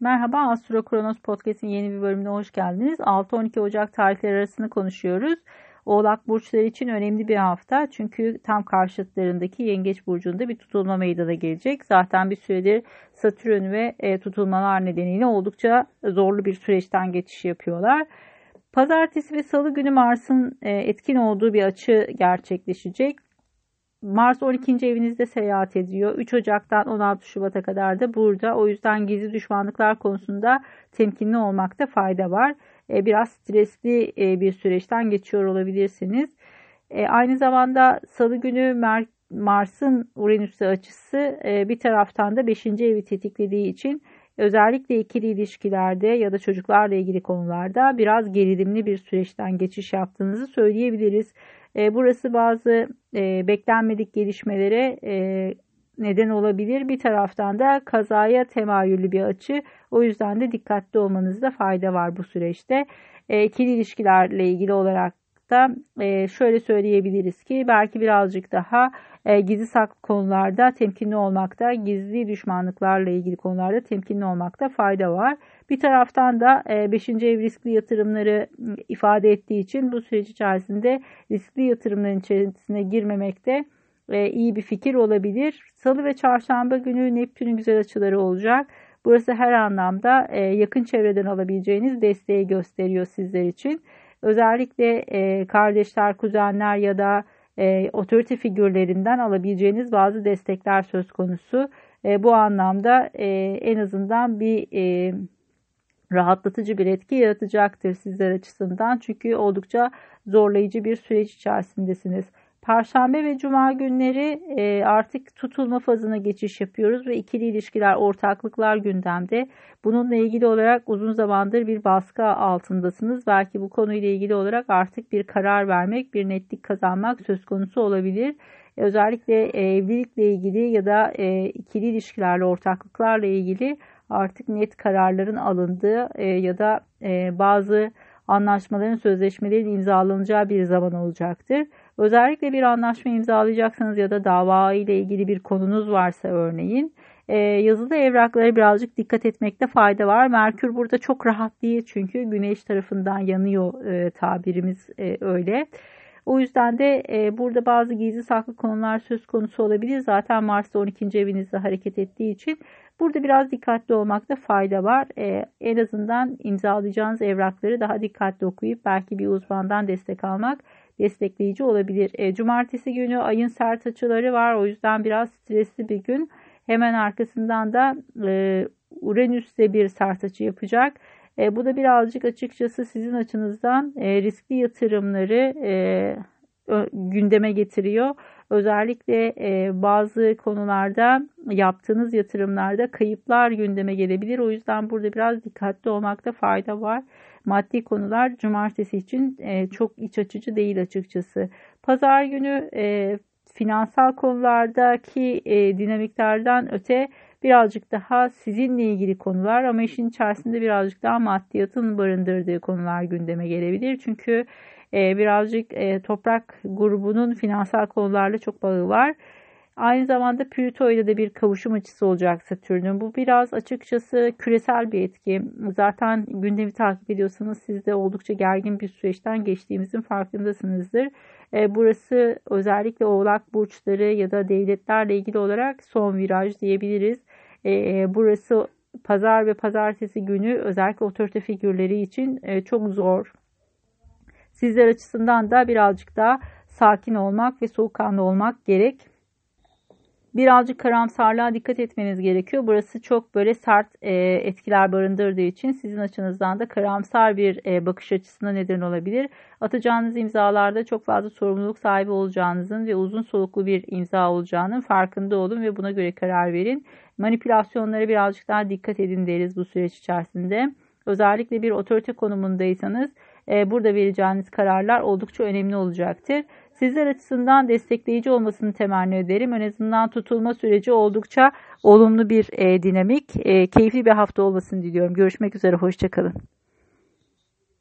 Merhaba Astro Kronos Podcast'in yeni bir bölümüne hoş geldiniz. 6-12 Ocak tarihleri arasını konuşuyoruz. Oğlak burçları için önemli bir hafta. Çünkü tam karşıtlarındaki Yengeç burcunda bir tutulma meydana gelecek. Zaten bir süredir Satürn ve e, tutulmalar nedeniyle oldukça zorlu bir süreçten geçiş yapıyorlar. Pazartesi ve salı günü Mars'ın e, etkin olduğu bir açı gerçekleşecek. Mars 12. evinizde seyahat ediyor. 3 Ocak'tan 16 Şubat'a kadar da burada. O yüzden gizli düşmanlıklar konusunda temkinli olmakta fayda var. E, biraz stresli e, bir süreçten geçiyor olabilirsiniz. E, aynı zamanda salı günü Mars'ın Uranüs'e açısı bir taraftan da 5. evi tetiklediği için özellikle ikili ilişkilerde ya da çocuklarla ilgili konularda biraz gerilimli bir süreçten geçiş yaptığınızı söyleyebiliriz. E, burası bazı e, beklenmedik gelişmelere e, neden olabilir. Bir taraftan da kazaya temayüllü bir açı. O yüzden de dikkatli olmanızda fayda var bu süreçte. E, ilişkilerle ilgili olarak da e, şöyle söyleyebiliriz ki belki birazcık daha e, gizli saklı konularda temkinli olmakta, gizli düşmanlıklarla ilgili konularda temkinli olmakta fayda var. Bir taraftan da 5. E, ev riskli yatırımları ifade ettiği için bu süreç içerisinde riskli yatırımların içerisine girmemekte iyi bir fikir olabilir. Salı ve çarşamba günü Neptün'ün güzel açıları olacak. Burası her anlamda yakın çevreden alabileceğiniz desteği gösteriyor sizler için. Özellikle kardeşler, kuzenler ya da otorite figürlerinden alabileceğiniz bazı destekler söz konusu. Bu anlamda en azından bir rahatlatıcı bir etki yaratacaktır sizler açısından. Çünkü oldukça zorlayıcı bir süreç içerisindesiniz. Perşembe ve Cuma günleri e, artık tutulma fazına geçiş yapıyoruz ve ikili ilişkiler, ortaklıklar gündemde. Bununla ilgili olarak uzun zamandır bir baskı altındasınız. Belki bu konuyla ilgili olarak artık bir karar vermek, bir netlik kazanmak söz konusu olabilir. Özellikle e, evlilikle ilgili ya da e, ikili ilişkilerle, ortaklıklarla ilgili artık net kararların alındığı e, ya da e, bazı anlaşmaların, sözleşmelerin imzalanacağı bir zaman olacaktır. Özellikle bir anlaşma imzalayacaksanız ya da dava ile ilgili bir konunuz varsa örneğin e, yazılı evraklara birazcık dikkat etmekte fayda var. Merkür burada çok rahat değil çünkü güneş tarafından yanıyor e, tabirimiz e, öyle. O yüzden de burada bazı gizli saklı konular söz konusu olabilir. Zaten Mars 12. evinizde hareket ettiği için burada biraz dikkatli olmakta fayda var. En azından imzalayacağınız evrakları daha dikkatli okuyup belki bir uzmandan destek almak destekleyici olabilir. E, cumartesi günü ayın sert açıları var. O yüzden biraz stresli bir gün. Hemen arkasından da e, Uranüs'te bir sert açı yapacak. E, bu da birazcık açıkçası sizin açınızdan e, riskli yatırımları e, gündeme getiriyor. Özellikle e, bazı konularda yaptığınız yatırımlarda kayıplar gündeme gelebilir. O yüzden burada biraz dikkatli olmakta fayda var. Maddi konular cumartesi için e, çok iç açıcı değil açıkçası. Pazar günü e, finansal konulardaki e, dinamiklerden öte birazcık daha sizinle ilgili konular ama işin içerisinde birazcık daha maddiyatın barındırdığı konular gündeme gelebilir. Çünkü e, birazcık e, toprak grubunun finansal konularla çok bağı var. Aynı zamanda Plüto ile de bir kavuşum açısı olacak Satürn'ün. Bu biraz açıkçası küresel bir etki. Zaten gündemi takip ediyorsanız siz de oldukça gergin bir süreçten geçtiğimizin farkındasınızdır. E, burası özellikle oğlak burçları ya da devletlerle ilgili olarak son viraj diyebiliriz. E, burası pazar ve pazartesi günü özellikle otorite figürleri için e, çok zor. Sizler açısından da birazcık daha sakin olmak ve soğukkanlı olmak gerek birazcık karamsarlığa dikkat etmeniz gerekiyor. Burası çok böyle sert e, etkiler barındırdığı için sizin açınızdan da karamsar bir e, bakış açısına neden olabilir. Atacağınız imzalarda çok fazla sorumluluk sahibi olacağınızın ve uzun soluklu bir imza olacağının farkında olun ve buna göre karar verin. Manipülasyonlara birazcık daha dikkat edin deriz bu süreç içerisinde. Özellikle bir otorite konumundaysanız e, burada vereceğiniz kararlar oldukça önemli olacaktır. Sizler açısından destekleyici olmasını temenni ederim. En azından tutulma süreci oldukça olumlu bir e, dinamik, e, keyifli bir hafta olmasını diliyorum. Görüşmek üzere, hoşçakalın.